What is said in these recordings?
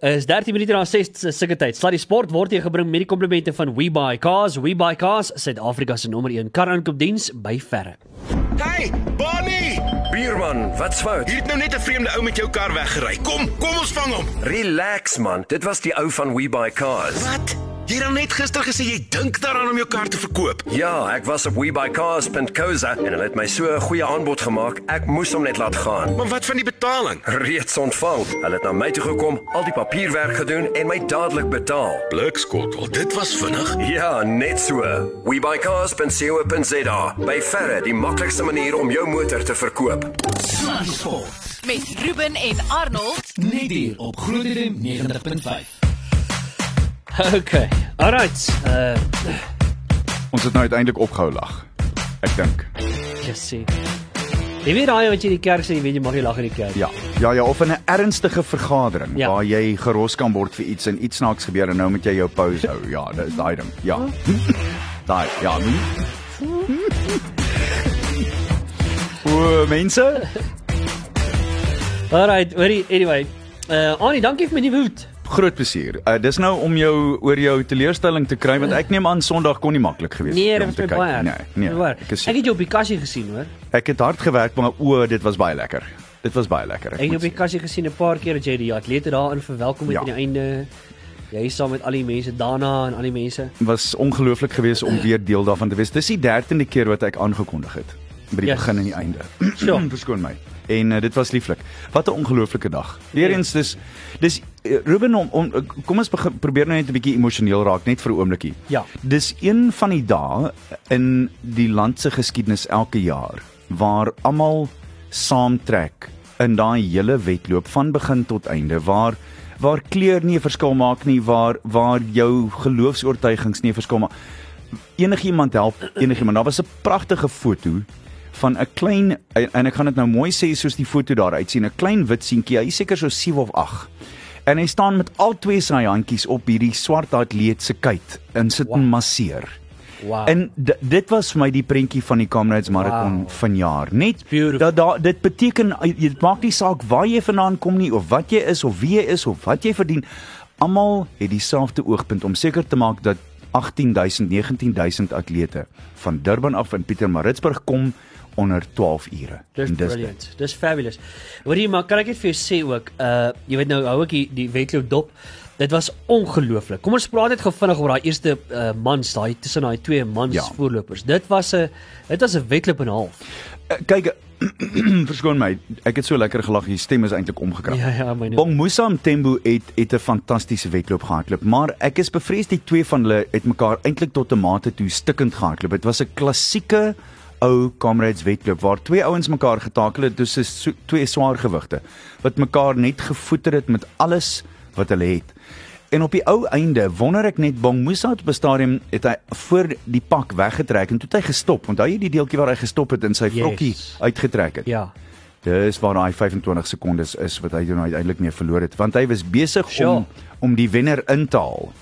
Is 13 minute na 6 sulke tyd. Sluddy Sport word hier gebring met die komplimente van WeBuyCars. WeBuyCars, Suid-Afrika se nommer 1 kar-aankoopdiens by verre. Hey, Bonnie! Bierman, wat's fout? Hier het nou net 'n vreemde ou met jou kar weggery. Kom, kom ons vang hom. Relax man, dit was die ou van We Buy Cars. Wat? Jy het dan net gister gesê jy dink daaraan om jou kar te verkoop. Ja, ek was op webuycars.co.za en hulle het my so 'n goeie aanbod gemaak. Ek moes hom net laat gaan. Maar wat van die betaling? Reeds ontvang. Hulle het na my toe gekom, al die papierwerk gedoen en my dadelik betaal. Blikskottel, dit was vinnig. Ja, net so. webuycars.co.za. By verre die maklikste manier om jou motor te verkoop. Sluddy Sport. met Ruben en Arnold. Net hier op Groot FM 90.5. Okay. Alright. Uh Ons het nou uiteindelik opgehou lag. Ek dink. just sê. Jy weet daai wat jy in die kerk sê, jy weet jy mag nie lag in die kerk. Ja. Ja, ja, of in 'n ernstige vergadering Ja. waar jy geros kan word vir iets en iets snaaks gebeur en nou moet jy jou pause hou. Ja, dis daai ding. Ja. Daai, ja. O, mense, Alright, hoorie, anyway. Uh Annie, dankie vir my nuwe hoed. Groot plesier. Uh, dis nou om jou oor jou teleurstelling te kry want ek neem aan Sondag kon nie maklik gewees Nee, om dit was te kyk. erg. Nee, nee. Waar. Ek is Ek het jou op die kassie gesien, hoor. ek het hard gewerk maar o, dit was baie lekker. Dit was baie lekker. Ek het jou moet op die kassie gesien 'n paar keer dat jy die atlete daarin verwelkom het Ja. aan die einde. Jy saam met al die mense daarna en al die mense. was ongelooflik geweest om weer deel daarvan te wees. Dis die 13de keer wat ek aangekondig het by die Yes. begin en die einde. Sure. Verskoon my. En uh, dit was lieflik. Wat 'n ongelooflike dag. Weerens dis dis uh, Ruben om, om kom ons begin probeer nou net 'n bietjie emosioneel raak net vir 'n oombliekie. Ja. Dis een van die dae in die land se geskiedenis elke jaar waar almal saamtrek in daai hele wedloop van begin tot einde waar waar kleur nie 'n verskil maak nie waar waar jou geloofs-oortuigings nie 'n verskil maak enigiemand help enigiemand daar was 'n pragtige foto van 'n klein en en ek gaan dit nou mooi sê soos die foto daar uitsien 'n klein wit seentjie hy seker so 7 of 8 en hy staan met al twee sy handjies op hierdie swart atleet se kuit en sit en Wow. masseer Wow. En dit was vir my die prentjie van die Comrades Marathon Wow. vanjaar. Net dat daar dit beteken uh, dit maak nie saak waar jy vandaan kom nie of wat jy is of wie jy is of wat jy verdien. Almal het dieselfde oogpunt om seker te maak dat 18000 19000 atlete van Durban af in Pietermaritzburg kom onder 12 ure. Dis brilliant. Dis fabulous. Hoorie, maar kan ek net vir jou sê ook, uh jy weet nou hou ek die, die wedloop dop. Dit was ongelooflik. Kom ons praat net gou vinnig oor daai eerste uh mans, daai tussen daai twee mans Ja. voorlopers. Dit was 'n dit was 'n wedloop en 'n half. Uh, kyk, verskoon my, ek het so lekker gelag, die stem is eintlik omgekrap. Ja, ja, myne. Bong Musa Mtembu het het 'n fantastiese wedloop gehardloop, maar ek is bevrees die twee van hulle het mekaar eintlik tot 'n mate toe stikkend gehardloop. Dit was 'n klassieke ou comrades wedloop waar twee ouens mekaar getakel het, dus is so, twee swaar gewigte wat mekaar net gevoeter het met alles wat hulle het. En op die ou einde wonder ek net Bong Musa het op 'n stadium het hy voor die pak weggetrek en toe het hy gestop. Onthou jy die deeltjie waar hy gestop het en sy Yes. vrokkie uitgetrek het? Ja. Dis waar daai 25 sekondes is wat hy nou uiteindelik mee verloor het want hy was besig Sure. om om die wenner in te haal.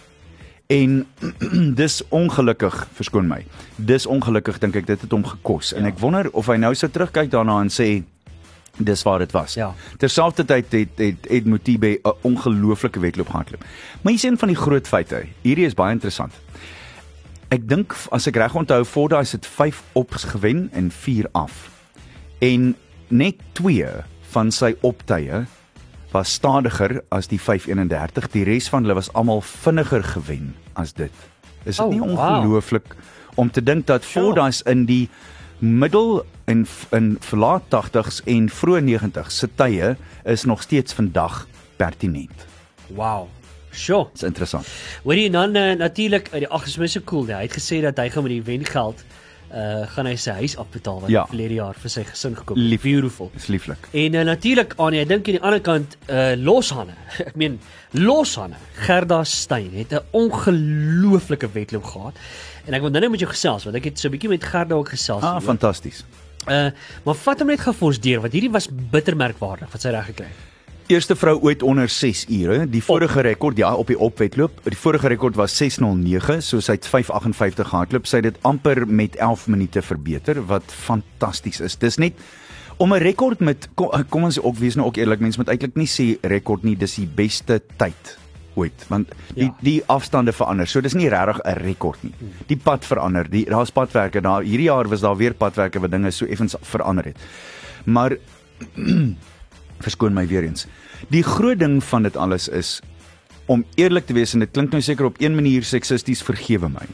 En dis ongelukkig, verskoon my. Dis ongelukkig dink ek dit het hom gekos ja. en ek wonder of hy nou sou terugkyk daarna en sê dis waar dit was. Ja. Terselfdertyd het het Ed Motibe 'n ongelooflike wedloop gehardloop. Maar hier's een van die groot feite. Hierdie is baie interessant. Ek dink as ek reg onthou, Fordyce het 5 ops gewen en 4 af. En net 2 van sy optye was stadiger as die 531. Die res van hulle was almal vinniger gewen as dit. Is dit Oh, nie wow. ongelooflik om te dink dat Sure. Fordyce in die middel en in verlaat 80s en vroeë 90s se tye is nog steeds vandag pertinent. Wow. Sure. Dis interessant. Hoorie en dan uh, natuurlik uit die ag is my so cool. Nee. Hy het gesê dat hy gaan met die wengeld uh gaan hy sy huis afbetaal wat Ja. verlede jaar vir sy gesin gekoop het. Lief. Beautiful. Dis lieflik. En uh, natuurlik aan ek dink aan die ander kant uh Loshanne. Ek meen Loshanne. Gerda Steyn het 'n ongelooflike wedloop gehad. En ek wil nou net met jou gesels want ek het so 'n bietjie met Gerda ook gesels. Ah, fantasties. Uh maar vat hom net gou vir ons deur want hierdie was bittermerkwaardig wat sy reg gekry het. Eerste vrou ooit onder 6 ure. Die vorige rekord ja op die opwedloop. Die vorige rekord was 609, so sy het 558 gehardloop. Sy het dit amper met 11 minute verbeter wat fantasties is. Dis net Om 'n rekord met kom, kom ons ook wees nou ook eerlik, mense moet eintlik nie sê rekord nie, dis die beste tyd ooit, want die Ja. die afstande verander. So dis nie regtig 'n rekord nie. Die pad verander. Die daar's padwerke daar. Hierdie jaar was daar weer padwerke wat dinge so effens verander het. Maar verskoon my weer eens. Die groot ding van dit alles is om eerlik te wees en dit klink nou seker op een manier seksisties vergewe my.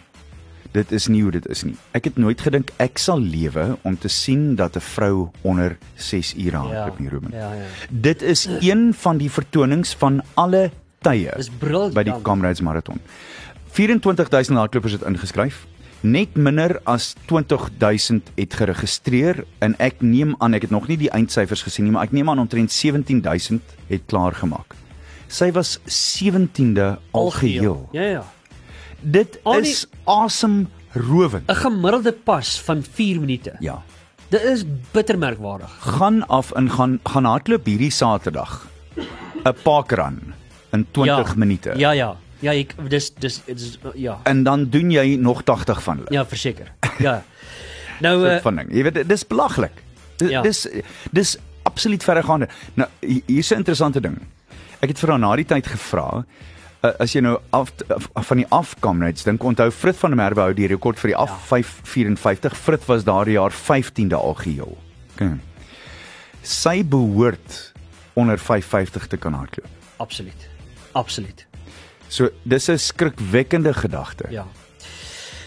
Dit is nie hoe dit is nie. Ek het nooit gedink ek sal lewe om te sien dat 'n vrou onder 6 ure hardloop nie, Ruben. Ja, ja. Dit is een van die vertonings van alle tye by die Comrades Marathon. 24000 hardlopers het ingeskryf. Net minder as 20000 het geregistreer en ek neem aan ek het nog nie die eindsyfers gesien nie, maar ek neem aan omtrent 17000 het klaar gemaak. Sy was 17de algeheel. Ja, ja. Dit Al die- is asemrowend. 'n Gemiddelde pas van 4 minute. Ja. Dit is bitter merkwaardig. Gaan af en gaan gaan hardloop hierdie Saterdag. 'n Parkrun in 20 ja. minute. Ja, ja. Ja, ek dis dis dis ja. En dan doen jy nog 80 van hulle. Ja, verseker. Ja. Nou uh, van ding. Jy weet dis belaglik. Dis Ja. dis dis absoluut verregaande. Nou hi- hier's 'n interessante ding. Ek het vir haar na die tyd gevra uh, as jy nou af, af van die afkamerads dink onthou Frit van der Merwe hou die rekord vir die af Ja. 554. Frit was daardie jaar 15de algeheel. Okay. Sy behoort onder 550 te kan hardloop. absoluut. Absoluut. So dis 'n skrikwekkende gedagte. Ja.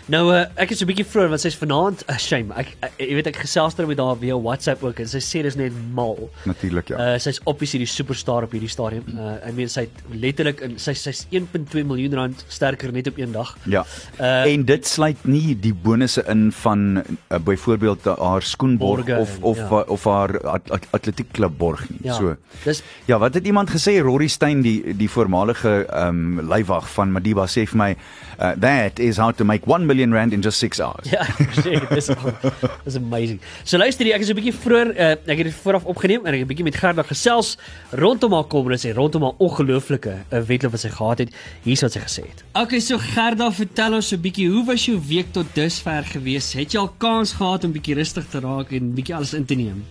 Nou uh, ek is 'n bietjie vroeër want sy's vanaand uh, shame. Ek, ek jy weet ek gesels ter met haar via WhatsApp ook en sy sê dis net mal. Natuurlik ja. Uh sy's obviously die superster op hierdie stadium. Uh I mean sy letterlik in sy sy's 1.2 miljoen rand sterker net op een dag. Ja. Uh, en dit sluit nie die bonusse in van uh, byvoorbeeld haar skoenborg Borge of of ja. of haar at, at, atletiekklub borg nie. Ja. So. Dis Ja, wat het iemand gesê Rory Stein die die voormalige ehm um, leiwag van Madiba sê vir my uh, that is how to make 1 million rand in just 6 hours. Ja, dis dis amazing. So luister jy, ek is 'n bietjie vroeër, uh, ek het dit vooraf opgeneem en ek het 'n bietjie met Gerda gesels rondom haar kommernis en rondom haar ongelooflike uh, wedloop wat sy gehad het. Hier's wat sy gesê het. Okay, so Gerda, vertel ons 'n bietjie, hoe was jou week tot dusver gewees? Het jy al kans gehad om bietjie rustig te raak en bietjie alles in te neem?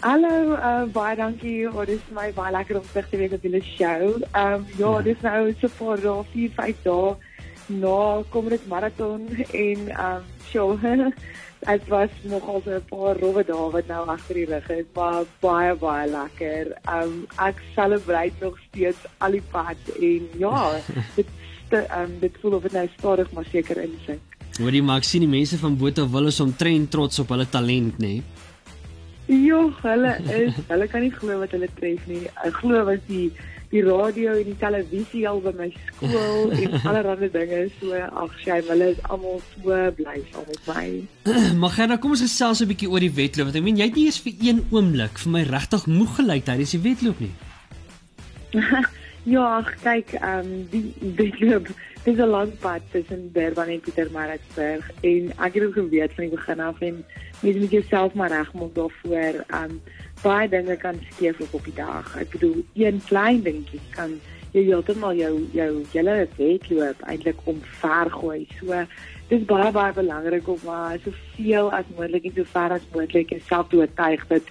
Hallo, uh, baie dankie. Oh, dit is my baie lekker om terug te wees op julle show. Ehm um, ja, dit is nou so vir dae, 4, 5 dae na kom dit marathon en ehm um, show. Dit was nogal so 'n paar rowwe dae wat nou agter die rug is, maar baie baie lekker. Ehm um, ek celebrate nog steeds al die pad en ja, dit ehm um, dit voel of dit nou stadig maar seker insink. Hoorie, maar ek sien die mense van Botha wil ons omtrent trots op hulle talent, nê? Nee? Ja, hulle is, hulle kan nie glo wat hulle tref nie. Ek glo was die die radio en die televisie al by my skool en allerlei dinge so ag shame, hulle is almal so bly saam met my. Maar Gerda, kom ons gesels 'n bietjie oor die wedloop. Want ek meen jy het nie eens vir een oomblik vir my regtig moeg gelyk tydens die wedloop nie. ja, ag, kyk, ehm um, die die loop dis 'n lang pad tussen Durban en Pietermaritzburg en ek het ook geweet van die begin af en mens moet jouself maar regmaak daarvoor. Ehm um, baie dinge kan skeefloop op die dag. Ek bedoel, een klein dingetjie kan jy heeltemal jou jou hele wedloop eintlik omvergooi. So dis baie baie belangrik om maar soveel as moontlik en so ver as moontlik jouself te oortuig dat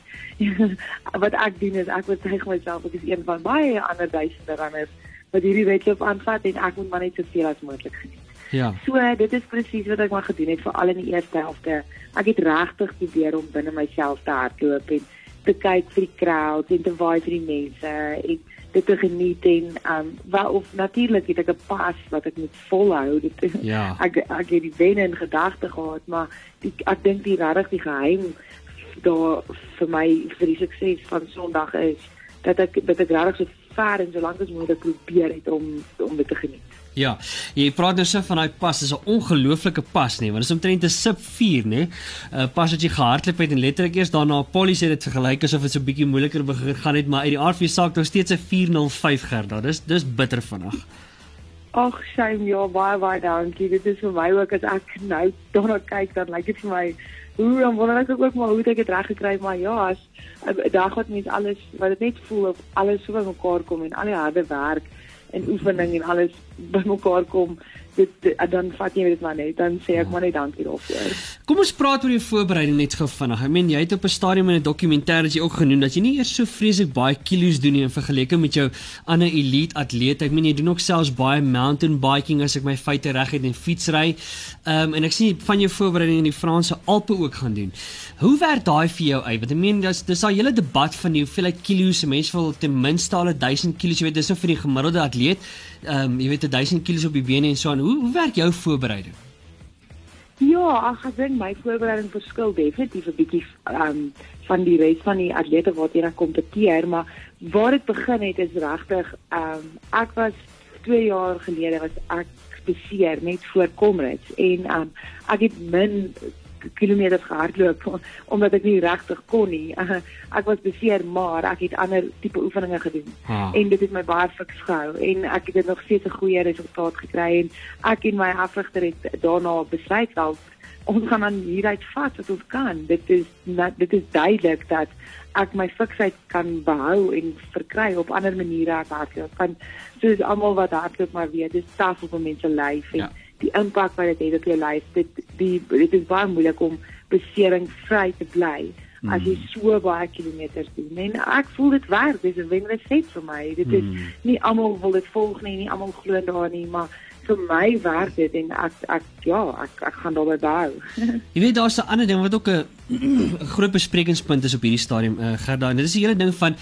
wat ek doen is ek oortuig myself ek is een van baie ander duisende ranners wat hierdie wedloop aanvat en ek moet maar net soveel as moontlik geniet. Ja. So dit is presies wat ek maar gedoen het veral in die eerste helfte. Ek het regtig probeer om binne myself te hardloop en te kyk vir die crowd en te waai vir die mense en dit te geniet en um wel of natuurlik het ek 'n pas wat ek moet volhou. Dit Ja. ek ek het die wenne in gedagte gehad, maar die, ek dink die regtig die geheim daar vir my vir die sukses van Sondag is dat ek dat ek regtig so ver en so lank as moontlik probeer het om om dit te geniet. Ja, jy praat nou so van daai pas, dis 'n ongelooflike pas nê, want dit is omtrent 'n sub 4 nê. 'n Pas wat jy gehardloop het en letterlik eers daarna Polly sê dit vergelyk asof dit so 'n bietjie moeiliker begin gaan het, maar uit die aard van die saak nog steeds 'n 405 Gerda. Dis dis bitter vinnig. Ag, shame, ja, baie baie dankie. Dit is vir my ook as ek nou daarna kyk, dan lyk dit vir my hoe dan wonder ek ook maar hoe het ek dit reg gekry, maar ja, as 'n dag wat mens alles wat dit net voel of alles so bymekaar kom en al die harde werk en oefening en alles bymekaar kom, dit, dit dan vat jy dit maar net dan sê ek maar net dankie daarvoor. Kom ons praat oor die voorbereiding net gou vinnig. Ek meen jy het op 'n stadium in 'n dokumentêr dat jy ook genoem dat jy nie eers so vreeslik baie kilos doen nie in vergelyking met jou ander elite atlete. Ek meen jy doen ook selfs baie mountain biking as ek my feite reg het en fietsry. Ehm um, en ek sien van jou voorbereiding in die Franse Alpe ook gaan doen. Hoe werk daai vir jou uit? Want ek meen dis dis daai hele debat van die hoeveelheid kilos 'n mens wil ten minste al 1000 kg, jy weet dis nou vir die gemiddelde atleet. Ehm um, jy weet 1000 kg op die bene en so aan. Hoe hoe werk jou voorbereiding? Ja, ek dink my voorbereiding verskil definitief 'n bietjie um van die res van die atlete hier na kompeteer, maar waar dit begin het is regtig um ek was 2 jaar gelede was ek beseer net voor Comrades en um ek het min kilometers gehardloop omdat ek nie regtig kon nie. Ek was beseer, maar ek het ander tipe oefeninge gedoen. Ah. En dit het my baie fiks gehou en ek het nog steeds 'n goeie resultaat gekry en ek en my afrigter het daarna besluit wel ons gaan dan hieruit vat wat ons kan. Dit is dit is duidelik dat ek my fiksheid kan behou en verkry op ander maniere as hardloop. Want soos almal wat hardloop maar weet, dis taaf op 'n mens se lyf en Ja. Die impak wat dit het op jou lyf. Dit die dit is baie moeilik om besering vry te bly as jy so baie kilometers doen. En ek voel dit werk. Dis 'n wenresep vir my. Dit is nie almal wil dit volg nie, nie almal glo daarin nie, maar vir my werk dit en ek ek ja, ek ek gaan daarby bou. Jy weet daar's 'n ander ding wat ook 'n groot besprekingspunt is op hierdie stadium uh, Gerda en dit is die hele ding van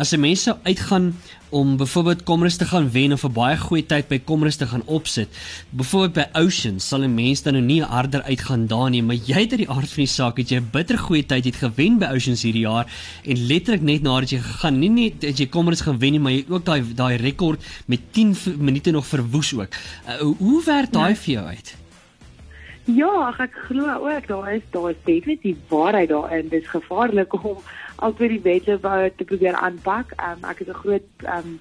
as 'n mens sou uitgaan om byvoorbeeld Comrades te gaan wen of 'n baie goeie tyd by Comrades te gaan opsit. Byvoorbeeld by Ocean sal 'n mens dan nou nie harder uitgaan daar nie, maar jy het uit die aard van die saak het jy 'n bitter goeie tyd het gewen by Oceans hierdie jaar en letterlik net nadat jy gegaan nie net het jy Comrades gewen nie, maar jy het ook daai daai rekord met 10 v- minute nog verwoes ook. Uh, hoe- werk daai vir jou uit? Ja, ek glo ook daar is daar is definitief waarheid daarin. Dis gevaarlik om altyd die wette wou te probeer aanpak. Um, ek is 'n groot um,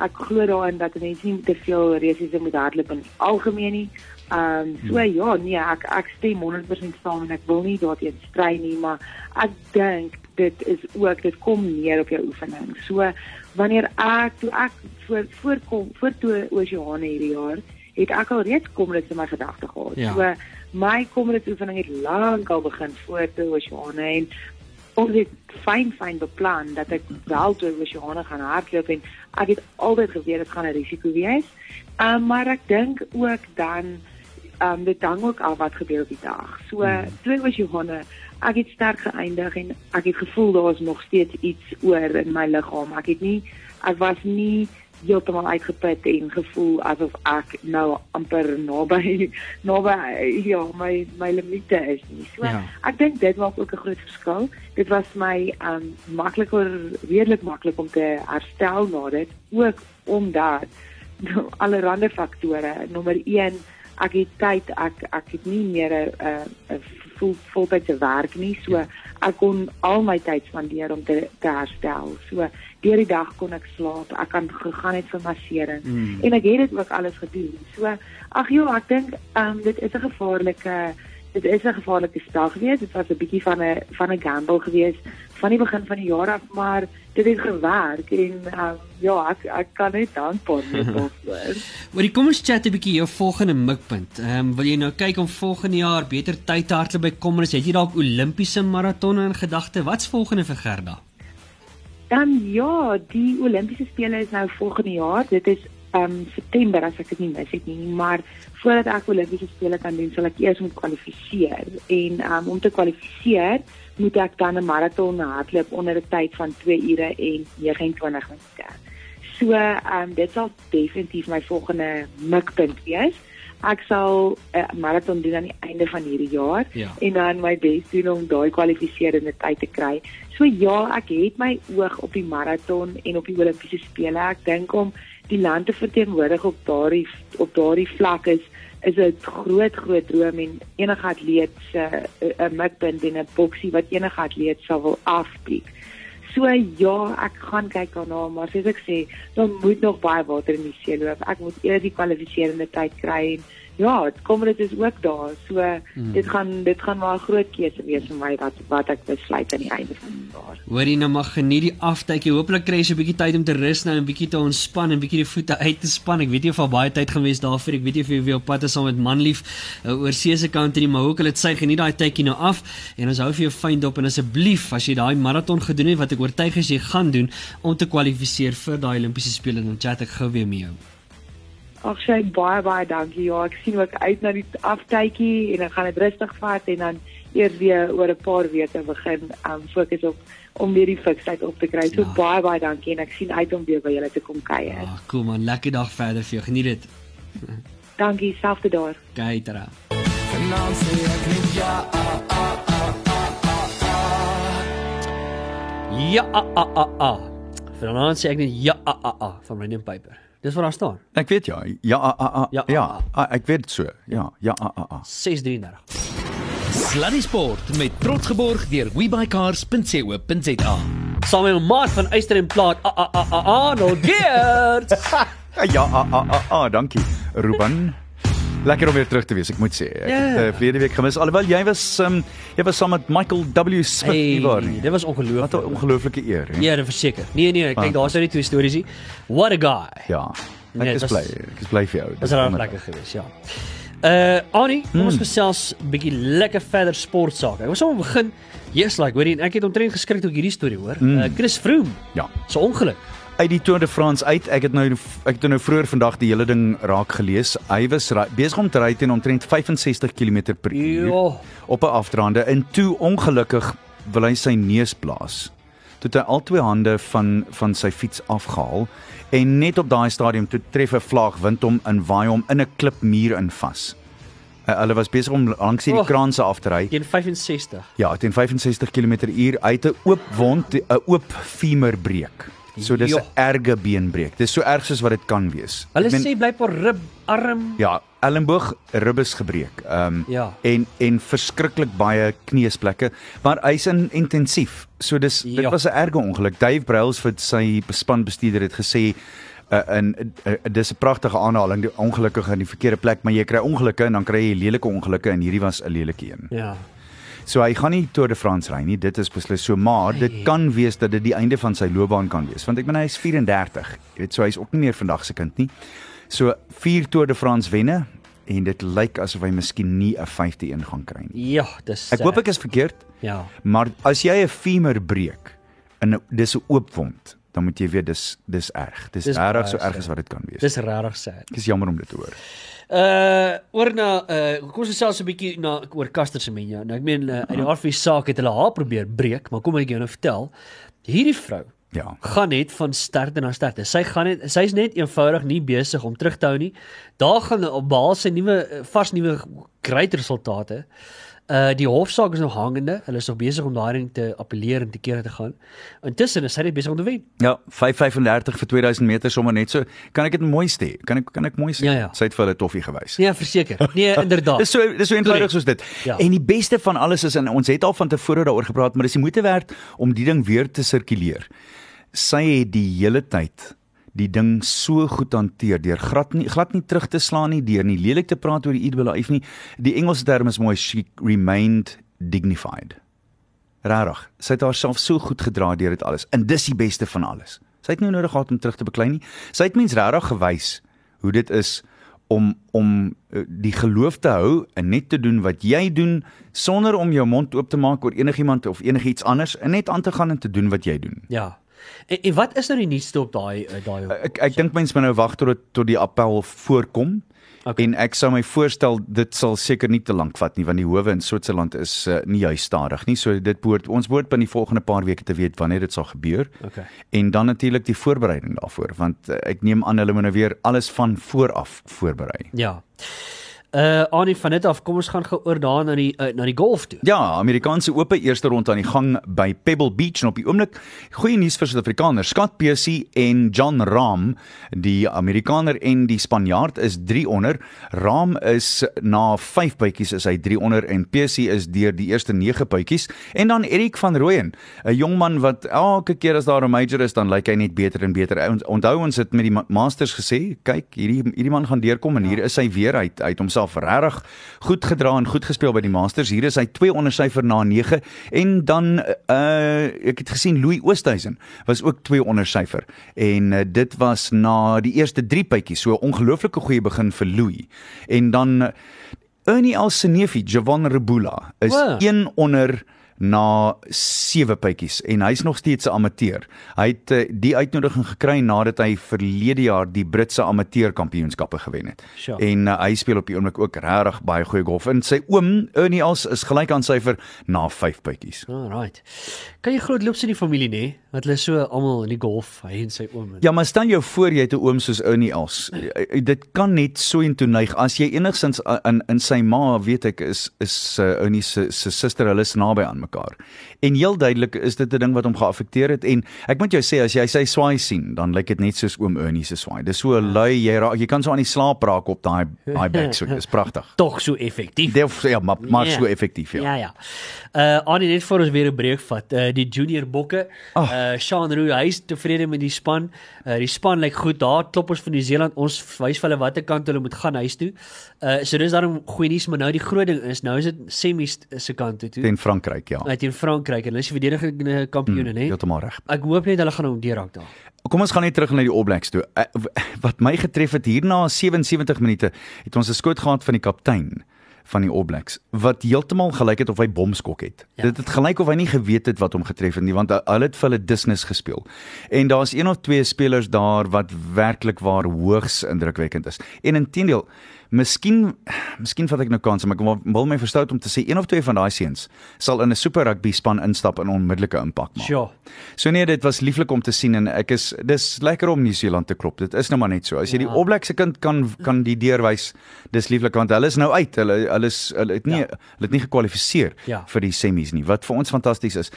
ek glo daarin dat mense nie te veel resiese moet hardloop in algemeen nie. Ehm um, so ja, nee, ek ek stem 100% saam en ek wil nie daarteen stry nie, maar ek dink dit is ook dit kom neer op jou oefening. So wanneer ek toe ek voor voorkom voor toe oseane hierdie jaar het ek al reeds komrits in my gedagte gehad. Ja. So my komrits oefening het lank al begin voor toe oseane en ons het fyn fyn beplan dat ek wel toe oseane gaan hardloop en ek het altyd geweet dit gaan 'n risiko wees. Um, maar ek dink ook dan um dit hang ook af wat gebeur op die dag. So hmm. twee oseane ek het sterk geëindig en ek het gevoel daar is nog steeds iets oor in my liggaam. Ek het nie ek was nie heeltemal uitgeput en gevoel asof ek nou amper naby naby ja my my limite is nie. So Ja. ek dink dit maak ook 'n groot verskil. Dit was my um makliker redelik maklik om te herstel na dit ook omdat allerlei faktore. Nommer 1 ek het tyd ek ek het nie meer 'n 'n vol voltydse werk nie. So ek kon al my tyd spandeer om te, te herstel. So deur die dag kon ek slaap. Ek kan gegaan het vir massering. Mm. en ek het dit ook alles gedoen. So ag joh ek dink um, dit is 'n gevaarlike dit is 'n gevaarlike spel geweest dit was 'n bietjie van 'n van 'n gamble geweest van die begin van die jaar af maar dit het gewerk en um, ja ek ek kan net dankbaar wees daarvoor Maar kom ons chat 'n bietjie jou volgende mikpunt. Ehm um, wil jy nou kyk om volgende jaar beter tyd te hardloop by Comrades? Het jy dalk Olimpiese maratonne in gedagte? Wat's volgende vir Gerda? Dan ja, die Olimpiese spele is nou volgende jaar. Dit is um September as ek dit nie mis het nie, maar voordat ek Olimpiese spele kan doen, sal ek eers moet kwalifiseer. En um om te kwalifiseer, moet ek dan 'n maraton hardloop onder 'n tyd van 2 ure en 29 minute. So um dit sal definitief my volgende mikpunt wees. Ek sal 'n maraton doen aan die einde van hierdie jaar Ja. en dan my bes doen om daai kwalifiserende tyd te kry. So ja, ek het my oog op die maraton en op die Olimpiese spele. Ek dink om die land te verteenwoordig op daardie op daardie vlak is is 'n groot groot droom en enige atleet se 'n mikpunt en 'n boksie wat enige atleet sal wil afpiek. So ja, ek gaan kyk daarna, maar soos ek sê, dan moet nog baie water in die see loop. Ek moet eers die kwalifiserende tyd kry en ja, dit kom dit is ook daar. So hmm. dit gaan dit gaan maar 'n groot keuse wees vir my wat wat ek besluit aan die einde van die jaar. Hoorie nou mag geniet die aftydjie. Hooplik kry jy so 'n bietjie tyd om te rus nou en bietjie te ontspan en bietjie die voete uit te span. Ek weet jy het baie tyd gewees daarvoor. Ek weet jy vir wie op pad is saam met manlief uh, oor see se kant en die maar hoekom dit sy geniet daai tydjie nou af en ons hou vir jou fyn dop en asseblief as jy daai maraton gedoen het wat ek oortuig is jy gaan doen om te kwalifiseer vir daai Olimpiese spele dan chat ek gou weer mee jou. Ag sy baie baie dankie. Ja, ek sien ook uit na die aftydjie en ek gaan dit rustig vat en dan eers weer oor 'n paar weke begin um, fokus op om weer die fiksheid op te kry. So ja. baie baie dankie en ek sien uit om weer by julle te kom kuier. Ah, cool man, lekker dag verder vir jou. Geniet dit. dankie, selfde daar. Daar. Vanaand sê ek net ja. Ah, ah, ah, ah, ah. Ja a a a a. Vanaand sê ek net ja a a a van my neem Piper. Dis wat daar staan. Ek weet ja. Ja, a, a, a, Ja, ja, a, ja, a, ek weet dit so. Ja, ja, a, a, a. 633. Sluddy Sport met trots geborg deur webycars.co.za. Saam met maat van Eyster en Plaat. A a a a Arnold Geert. Ja, a, a, a, a, dankie. Ruben. Lekker om weer terug te wees, ek moet sê. Ek Ja. het uh, verlede week gemis. Alhoewel jy was um, jy was saam met Michael W Smith hey, nie waar nie. dit was Wat 'n ongelooflik. ongelooflike eer, hè. Ja, dit verseker. Nee nee, kyk daar's nou die twee stories hier. What a guy. Ja. Ek Nee, is dit bly. was- Ek is bly vir jou. Dis Dis reg wonderlik. lekker geweest, ja. Uh Annie, kom ons gesels 'n bietjie lekker verder sportsake. Ek wil sommer begin. Yes, like, hoorie, ek het omtrent geskrik toe ek hierdie storie hoor. Uh Chris Froome, Ja. so ongeluk. Uit die Tour de France uit. Ek het nou ek het nou vroeër vandag die hele ding raak gelees. Hy was besig om te ry teen omtrent 65 km per uur Jo. op 'n afdraande en toe ongelukkig wil hy sy neus blaas. Toe het hy al twee hande van van sy fiets afgehaal en net op daai stadium toe tref 'n vlaag wind hom in waai hom in 'n klipmuur in vas. Uh, hulle was besig om langs hierdie Oh. kraanse af te ry. Teen 65. Ja, teen 65 km/h uit 'n oop wond, 'n oop femeurbreek. So dis 'n Jo. erge beenbreek. Dis so erg soos wat dit kan wees. Hulle Ek meen- sê blykbaar rib, arm. ja, elmboog, ribbes gebreek. Ehm um, Ja. en en verskriklik baie kneusplekke, maar hy's in intensief. So dis dit Ja. was 'n erge ongeluk. Dave Brailsford sy spanbestuurder het gesê uh, en uh, dis 'n pragtige aanhaling, die ongelukkig in die verkeerde plek, maar jy kry ongelukke en dan kry jy lelike ongelukke en hierdie was 'n lelike een. Ja. So hy gaan nie Tour de France ry nie, dit is beslis so, maar dit kan wees dat dit die einde van sy loopbaan kan wees, want ek bedoel hy is 34. Jy weet, so hy's ook nie meer vandag se kind nie. So 4 Tour de France wenne en dit lyk asof hy miskien nie 'n 5de een gaan kry nie. Ja, dis Ek hoop ek is verkeerd, Ja. maar as jy 'n femur breek en dis 'n oop wond, dan moet jy weet dis dis erg. Dis, Dis baie so erg as wat dit kan wees. Dis regtig sad. Dis jammer om dit te hoor. Uh oor na uh kom ons gesels 'n bietjie na oor Caster Semenya. Nou ek meen uh, uit die aard van die saak het hulle haar probeer breek, maar kom ek jou nou vertel. Hierdie vrou Ja. gaan net van sterkte na sterkte. Sy gaan net sy's net eenvoudig nie besig om terug te hou nie. Daar gaan op behaal sy nuwe vars nuwe great resultate. Uh die hofsaak is nog hangende. Hulle is nog besig om daarin te appeleer en te kere te gaan. Intussen is sy net besig om te wen. Ja, 5:35 vir 2000 meter sommer net so. Kan ek dit mooi sê? Kan ek kan ek mooi sê? Ja, ja. Sy het vir hulle toffie gewys. Ja, verseker. Nee, inderdaad. Dis so dis so eenvoudig soos dit. Ja. En die beste van alles is en ons het al van tevore daaroor gepraat, maar dis die moeite werd om die ding weer te sirkuleer. Sy het die hele tyd die ding so goed hanteer deur glad nie glad nie terug te slaan nie, deur nie lelik te praat oor die Eid Belaif nie. Die Engelse term is mooi she remained dignified. Rarig. Sy het haarself so goed gedra deur dit alles. En dis die beste van alles. Sy het nie nodig gehad om terug te beklei nie. Sy het mens regtig gewys hoe dit is om om eh, die geloof te hou en net te doen wat jy doen sonder om jou mond oop te maak oor enigiemand of enigiets anders en net aan te gaan en te doen wat jy doen. Ja. En, en wat is nou die nuutste op daai eh, daai Ek ek dink mense moet nou wag tot dit tot die appel voorkom. Okay. En ek sou my voorstel dit sal seker nie te lank vat nie want die howe in Switserland is uh, nie juist stadig nie. So dit behoort ons behoort binne die volgende paar weke te weet wanneer dit sal gebeur. Okay. En dan natuurlik die voorbereiding daarvoor want uh, ek neem aan hulle moet nou weer alles van vooraf voorberei. Ja. Uh Annie van dit af, kom ons gaan gou oor daar na die uh, na die golf toe. Ja, Amerikaanse Ope eerste rond aan die gang by Pebble Beach en op die oomblik goeie nuus vir Suid-Afrikaners. Scott Piercy en John Rahm, die Amerikaner en die Spanjaard is 3 onder. Rahm is na 5 bytjies is hy 3 onder en Piercy is deur die eerste 9 bytjies. En dan Erik van Rooyen, 'n jong man wat elke keer as daar 'n major is, dan lyk hy net beter en beter. Onthou ons het met die Ma- Masters gesê, kyk, hierdie hierdie man gaan deurkom en hier is hy weer uit uit homself homself regtig goed gedra en goed gespeel by die Masters. Hier is hy 2 onder syfer na 9 en dan uh ek het gesien Louis Oosthuizen was ook 2 onder syfer en uh, dit was na die eerste 3 bytjies. So 'n ongelooflike goeie begin vir Louis. En dan Ernie Alsenefi, Javon Rebula is Wow. 1 onder na 7 pytjies en hy's nog steeds 'n amateur. Hy het uh, die uitnodiging gekry nadat hy verlede jaar die Britse amateur kampioenskappe gewen het. Sure. En uh, hy speel op die oomblik ook regtig baie goeie golf. En sy oom Ernie Els is gelyk aan syfer na 5 pytjies. Alright. Kan jy groot loops in die familie nê? Want hulle so almal in die golf, hy en sy oom. Ja, maar stel jou voor jy het 'n oom soos Ernie Els. Eh, Dit kan net so intoe neig as jy enigstens in in sy ma, weet ek, is is uh, Ernie se se suster, hulle is naby aan mekaar. En heel duidelik is dit 'n ding wat hom geaffekteer het en ek moet jou sê as jy sy swaai sien, dan lyk dit net soos oom Ernie se swaai. Dis so lui, jy raak jy kan so aan die slaap raak op daai daai backswing. Dis pragtig. Tog so effektief. Def, ja, maar, maar Ja. so effektief, ja. Ja ja. Uh Annie net vir ons weer 'n breek vat. Uh die junior bokke. Oh. Uh Sean Roo, hy's tevrede met die span. Uh die span lyk goed. Daar klop ons van Nieu-Seeland. Ons wys vir hulle watter kant hulle moet gaan huis toe. Uh so dis daarom goeie nuus, maar nou die groot ding is nou is dit semis se kant toe toe. Teen Frankryk, ja. Uit in Frankryk en hulle is die verdedigende kampioene, né? Heeltemal reg. Ek hoop net hulle gaan hom deurraak daar. Kom ons gaan net terug na die All Blacks toe. Eh, Wat my getref het hier na 77 minute het ons 'n skoot gehad van die kaptein van die All Blacks wat heeltemal gelyk het of hy bomskok het. Ja. Dit het gelyk of hy nie geweet het wat hom getref het nie want hy- hulle het vir hulle business gespeel. En daar's een of twee spelers daar wat werklik waar hoogs indrukwekkend is. En intedeel, miskien miskien vat ek nou kans, maar ek wil- my verstout om te sê een of twee van daai seuns sal in 'n super rugby span instap en onmiddellike impak maak. Sure. So nee, dit was lieflik om te sien en ek is dis lekker om Nieu-Seeland te klop. Dit is nou maar net so. As jy die Ja. All Blacks se kind kan kan die deur wys, dis lieflik want hulle is nou uit. Hulle hulle is hulle het nie Ja. ja. hulle het nie gekwalifiseer Ja. vir die semis nie. Wat vir ons fantasties is.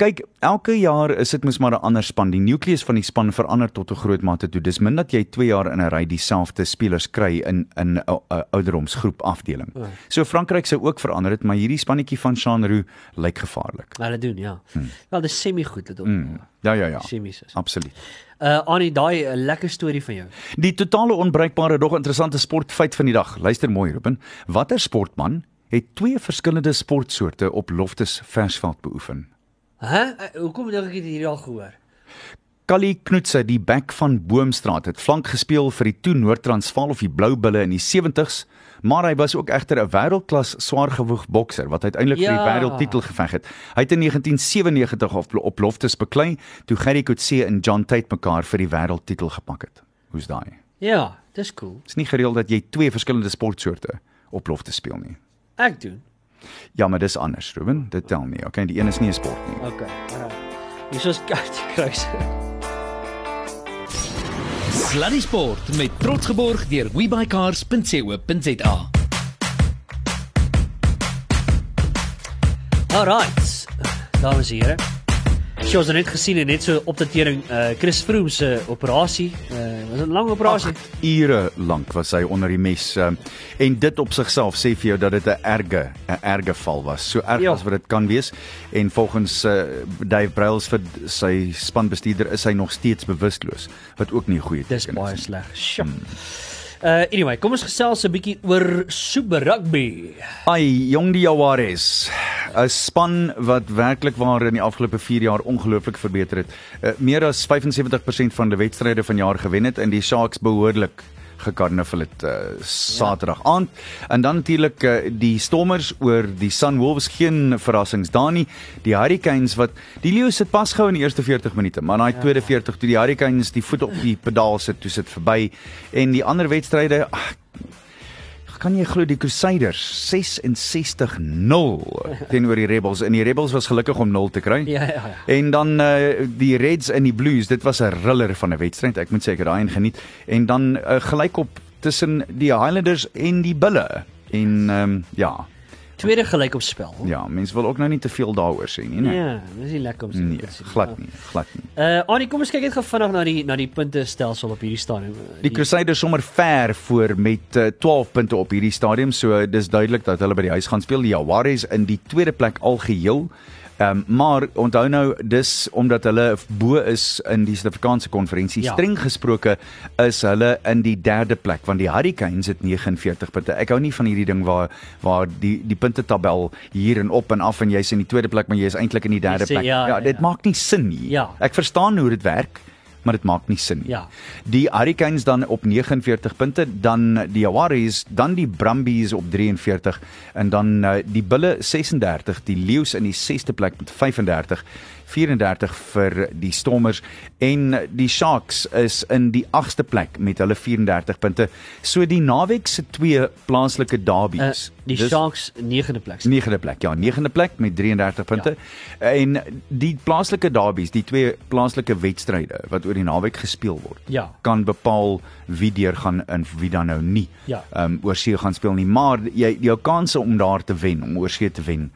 Kyk, elke jaar is dit mos maar 'n ander span. Die nukleus van die span verander tot 'n groot mate toe. Dis min dat jy 2 jaar in 'n ry dieselfde spelers kry in in 'n ou- 'n ouderdomsgroep afdeling. Ja. So Frankryk sou ook verander het, maar hierdie spannetjie van Jean Roux lyk gevaarlik. Hulle doen ja. Wel, dis semi goed dit op. Hmm. Ja ja ja. Semis is. Absoluut. Uh Annie, daai 'n lekker storie van jou. Die totale onbruikbare dog interessante sportfeit van die dag. Luister mooi, Ruben. Watter sportman het twee verskillende sportsoorte op Loftus Versveld beoefen? Hæ? Uh, hoekom dink ek het hierdie al gehoor? Callie Knoetse, die bek van Boomstraat, het flank gespeel vir die toe Noord-Transvaal of die Blou Bulle in die 70s, maar hy was ook egter 'n wêreldklas swaargewig bokser wat uiteindelik vir Ja. die wêreldtitel geveg het. Hy het in 1997 op, op Loftus beklei toe Gerry Coetzee en John Tate mekaar vir die wêreldtitel gepak het. Hoe's daai? Ja, dis cool. Dis nie gereeld dat jy twee verskillende sportsoorte op Loftus speel nie. Ek doen. Ja, maar dis anders, Ruben. Dit tel nie. Okay, die een is nie 'n sport nie. Okay. Alright. Hier is kaart kruis. Sluddy Sport met trots geborg deur webycars.co.za. Alright. Dames en here. Sy het net gesien en net so opdatering uh Chris Froome se operasie. Uh was 'n lang operasie. Ure lank was hy onder die mes um, en dit op sigself sê vir jou dat dit 'n erge 'n erge val was. So erg Ja. as wat dit kan wees en volgens uh, Dave Brailsford sy spanbestuurder is hy nog steeds bewusteloos wat ook nie 'n goeie Dis teken is. baie nie. sleg. Sjoe. Uh anyway, kom ons gesels 'n bietjie oor Super Rugby. Ai, Jong die Jaguares. 'n Span wat werklik waar in die afgelope 4 jaar ongelooflik verbeter het. Uh, meer as 75% van die wedstryde vanjaar gewen het en die Sharks behoorlik gekarniffel het uh, Saterdag aand. En dan natuurlik uh, die Stormers oor die Sunwolves geen verrassings daar nie. Die Hurricanes wat die Lions het pas gehou in die eerste 40 minute, maar daai tweede 40 toe die Hurricanes die voet op die pedaal sit, toe sit verby en die ander wedstryde ag, kan jy glo die Crusaders 66-0 teenoor die Rebels en die Rebels was gelukkig om 0 te kry. Ja, ja, ja. En dan uh, die Reds en die Blues, dit was 'n riller van 'n wedstryd. Ek moet sê ek het daai een geniet. En dan uh, gelykop tussen die Highlanders en die Bulle. En ehm um, ja, Tweede gelyk op spel. ja, mense wil ook nou nie te veel daaroor sê nie, né? Ja, dis nie lekker om so Nee, te sien. glad nie, glad nie. Uh Annie, kom ons kyk net gou vinnig na die na die punte stelsel op hierdie stadium. Die Crusaders sommer ver voor met uh, 12 punte op hierdie stadium, so dis duidelik dat hulle by die huis gaan speel. Die Jaguars in die tweede plek algeheel Ehm um, maar onthou nou dis omdat hulle bo is in die Suid-Afrikaanse konferensie. Ja. Streng gesproke is hulle in die derde plek want die Hurricanes het 49 punte. Ek hou nie van hierdie ding waar waar die die puntetabel hier en op en af en jy's in die tweede plek maar jy is eintlik in die derde sê, plek. ja, ja, dit ja. maak nie sin nie. Ja. Ek verstaan hoe dit werk, maar dit maak nie sin nie. Ja. Die Hurricanes dan op 49 punte, dan die Jaguars, dan die Brumbies op 43 en dan uh, die Bulle 36, die Leeu's in die 6ste plek met 35. 34 vir die Stormers en die Sharks is in die 8ste plek met hulle 34 punte. So die naweek se twee plaaslike Uh, derbies. die dis- Sharks 9de plek. Negende plek. Ja, negende plek met 33 punte. Ja. En die plaaslike derbies, die twee plaaslike wedstryde wat oor die naweek gespeel word, Ja. kan bepaal wie deur gaan en wie dan nou nie. Ja. Ehm um, oor see gaan speel nie, maar jy jou kanse om daar te wen, om oor see te wen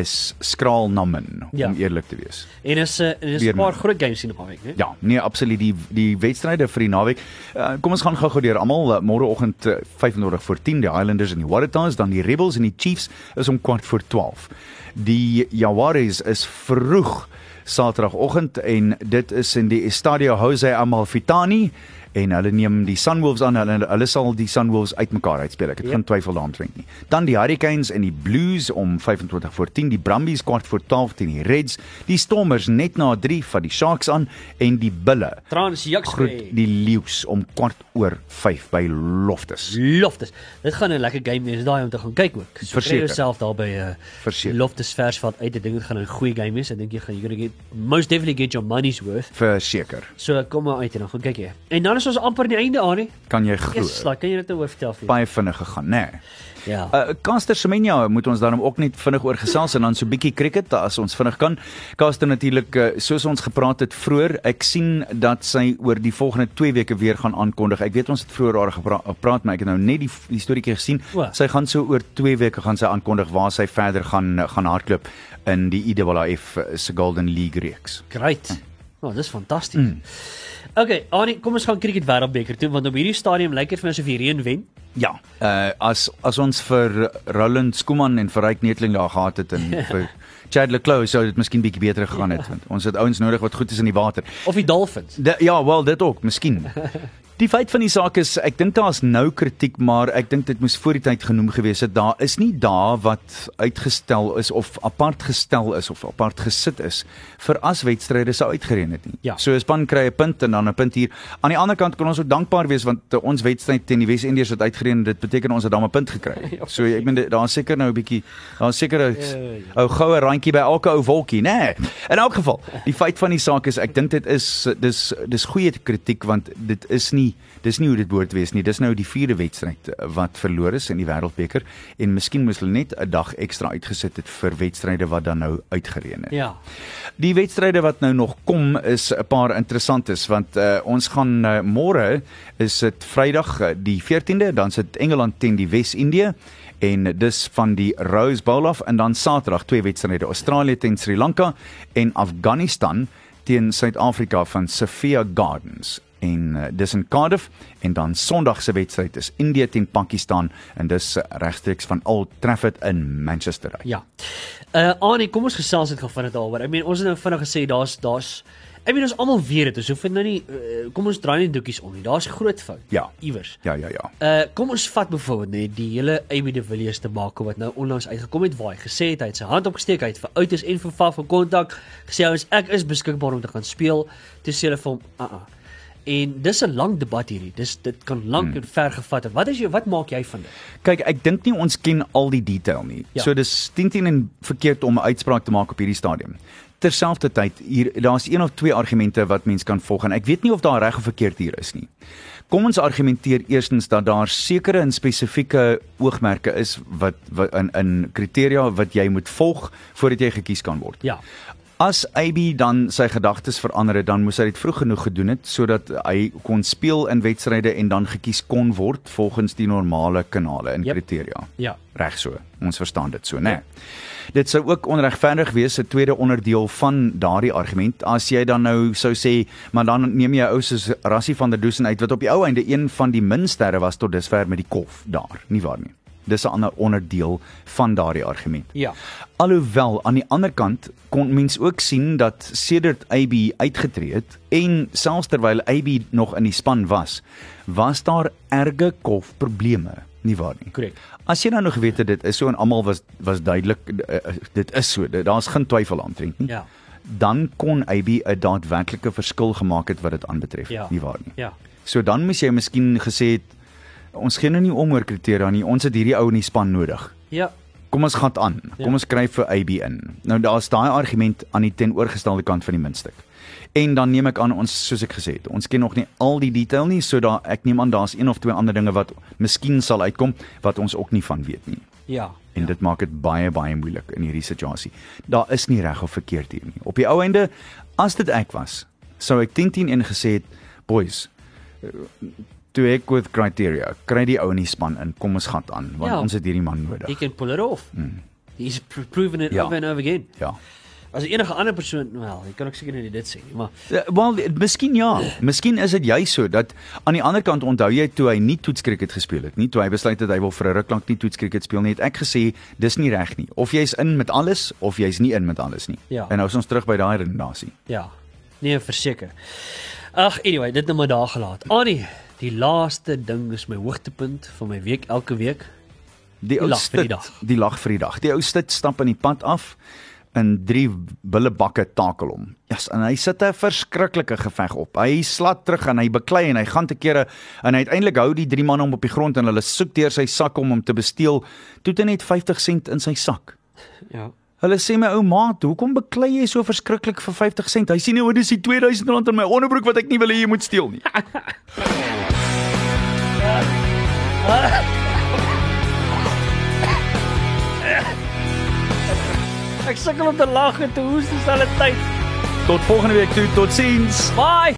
is skraal na min Ja. om eerlik te wees. En is 'n uh, is 'n paar min. groot games hier naweek, né? Ja, nee, absoluut die die wedstryde vir die naweek. Uh, kom ons gaan gou-gou deur almal. Uh, Môreoggend uh, 25 voor 10 die Highlanders en die Waratahs, dan die Rebels en die Chiefs is om kwart voor 12. Die Jaguars is vroeg Saterdagoggend en dit is in die Estadio Jose Amalfitani en hulle neem die Sunwolves aan hulle hulle sal die Sunwolves uitmekaar uitspeel. Ek het Ja. geen twyfel daaromtrent nie. Dan die Hurricanes en die Blues om 25 voor 10, die Brumbies kwart voor 12 teen die Reds, die Stormers net na 3 van die Sharks aan en die Bulle Trans Jaks groet die Leeu's om kwart oor 5 by Loftus. Loftus. Dit gaan 'n lekker game wees daai om te gaan kyk ook. So Verseker. jouself daar by 'n uh, Verseker. Loftus Versveld uit. Ek dink dit gaan 'n goeie game wees. Ek dink jy gaan you're going to get most definitely get your money's worth. Verseker. So kom maar uit en dan gaan kyk jy. En dan is ons amper aan die einde aan nie. Kan jy glo? Yes, like, kan jy dit oor vertel vir? Baie vinnig gegaan, nê? Nee. Ja. Uh Caster Semenya moet ons daarom ook net vinnig oor gesels en dan so bietjie cricket as ons vinnig kan. Caster natuurlik uh, soos ons gepraat het vroeër, ek sien dat sy oor die volgende 2 weke weer gaan aankondig. Ek weet ons het vroeër daar gepra- gepraat, maar ek het nou net die die storieetjie gesien. O. Sy gaan so oor 2 weke gaan sy aankondig waar sy verder gaan gaan hardloop in die IAAF se Golden League reeks. Great. Oh, dis fantasties. Mm. Okay, Annie, kom ons gaan cricket wêreldbeker toe want op hierdie stadium lyk dit vir my asof die reën wen. Ja, uh as as ons vir Roland Skuman en vir Ryk Netling daar gehad het en vir Chad Leclerc sou dit miskien bietjie beter gegaan het want ons het ouens nodig wat goed is in die water. Of die Dolphins. De, ja, wel dit ook, miskien. Die feit van die saak is ek dink daar's nou kritiek, maar ek dink dit moes voor die tyd genoem gewees het. Daar is nie dae wat uitgestel is of apart gestel is of apart gesit is vir as wedstryde sou uitgereën het nie. Ja. So 'n span kry 'n punt en dan 'n punt hier. Aan die ander kant kan ons ook dankbaar wees want uh, ons wedstryd teen die Wes-Indiërs het uitgereën. Dit beteken ons het dan 'n punt gekry. So ek meen daar's seker nou 'n bietjie daar's seker 'n ou goue randjie by elke ou wolkie, nê? Nee. In elk geval, die feit van die saak is ek dink dit is dis dis goeie kritiek want dit is nie dis nie hoe dit behoort wees nie. Dis nou die vierde wedstryd uh, wat verloor is in die Wêreldbeker en miskien moes hulle net 'n dag ekstra uitgesit het vir wedstryde wat dan nou uitgereën het. Ja. Die wedstryde wat nou nog kom is 'n paar interessantes want uh, ons gaan uh, môre is dit Vrydag die 14de dan sit Engeland teen die Wes-Indië en dis van die Rose Bowl af en dan Saterdag twee wedstryde Australië teen Sri Lanka en Afghanistan teen Suid-Afrika van Sophia Gardens en uh, dis in Cardiff en dan Sondag se wedstryd is Indië teen Pakistan en dis uh, regstreeks van Old Trafford in Manchester. uit. Ja. Uh Annie, kom ons gesels dit gou vinnig daaroor. Ek meen ons het nou vinnig gesê daar's daar's Ek meen ons almal weet dit. Ons hoef nou nie uh, kom ons draai nie doekies om nie. Daar's groot fout. Ja. Iewers. Ja, ja, ja. Uh kom ons vat byvoorbeeld net die hele AB de Villiers te maak wat nou onlangs uitgekom het waar hy gesê het hy het sy hand opgesteek hy het vir Outes en vir Faf gekontak gesê ons ek is beskikbaar om te gaan speel toe sê hulle vir hom uh uh en dis 'n lang debat hierdie dis dit kan lank hmm. en ver gevat het wat is jou wat maak jy van dit Kyk, ek dink nie ons ken al die detail nie. Ja. So dis 10 10 en verkeerd om 'n uitspraak te maak op hierdie stadium. Terselfdertyd hier daar's een of twee argumente wat mens kan volg en ek weet nie of daar reg of verkeerd hier is nie. Kom ons argumenteer eerstens dat daar sekere en spesifieke oogmerke is wat, wat in in kriteria wat jy moet volg voordat jy gekies kan word. ja As AB dan sy gedagtes verander het, dan moes hy dit vroeg genoeg gedoen het sodat hy kon speel in wedstryde en dan gekies kon word volgens die normale kanale en Yep. kriteria. ja Reg so. Ons verstaan dit so, né? Nee. Dit sou ook onregverdig wees 'n tweede onderdeel van daardie argument as jy dan nou sou sê, maar dan neem jy ou soos Rassie van der Dusen uit wat op die ou einde een van die minsterre was tot dusver met die kolf daar, nie waar nie? Dis 'n ander onderdeel van daardie argument. Ja. Alhoewel aan die ander kant kon mens ook sien dat sedert AB uitgetree het en selfs terwyl AB nog in die span was, was daar erge kolfprobleme, nie waar nie? Korrek. As jy nou nog weet dat dit is so en almal was was duidelik uh, dit is so, daar's geen twyfel aantrent nie. Ja. Dan kon AB 'n daadwerklike verskil gemaak het wat dit aanbetref, Ja. nie waar nie? Ja. So dan moes jy miskien gesê het ons gee nou nie om oor kriteria nie, ons het hierdie ou in die span nodig. Ja. Kom ons gaan aan. Ja. Kom ons skryf vir AB in. Nou daar's daai argument aan die teenoorgestelde kant van die muntstuk. En dan neem ek aan ons soos ek gesê het, ons ken nog nie al die detail nie, so daar ek neem aan daar's een of twee ander dinge wat miskien sal uitkom wat ons ook nie van weet nie. Ja. En ja. dit maak dit baie baie moeilik in hierdie situasie. Daar is nie reg of verkeerd hier nie. Op die ou einde, as dit ek was, sou ek 10-10 in gesê het, boys, toe ek with criteria, kry die ou in die span in, kom ons gaan aan, want Ja. ja. ons het hierdie man nodig. He can pull it off. Mm. He's pr proven it Ja. over and over again. Ja. As enige ander persoon, wel, ek kan ook seker nie dit sê nie, maar Uh, Wel, miskien ja. Miskien is dit juist so dat aan die ander kant onthou jy toe hy nie toetskriket gespeel het nie, toe hy besluit het hy wil vir 'n ruk lank nie toetskriket speel nie, het ek gesê dis nie reg nie. Of jy's in met alles of jy's nie in met alles nie. Ja. En nou is ons terug by daai redenasie. ja. Nee, verseker. Ag, anyway, dit nou maar daar gelaat. Annie, die laaste ding is my hoogtepunt van my week elke week. Die ou die stit, dag. die lag vir die dag. Die ou stit stap in die pad af in drie billebakke takel hom. Ja, yes, en hy sit 'n verskriklike geveg op. Hy slat terug en hy beklei en hy gaan te kere en uiteindelik hou die drie manne hom op die grond en hulle soek deur sy sak om hom te besteel. Toe het hy net 50 sent in sy sak. Ja. Hulle sê my ou maat, hoekom beklei jy so verskriklik vir 50 sent? Hy sê nee, wat is die 2000 rand in my onderbroek wat ek nie wil hê jy moet steel nie. Ek sukkel om te lag en te hoes dieselfde tyd. Tot volgende week toe, totsiens. Bye.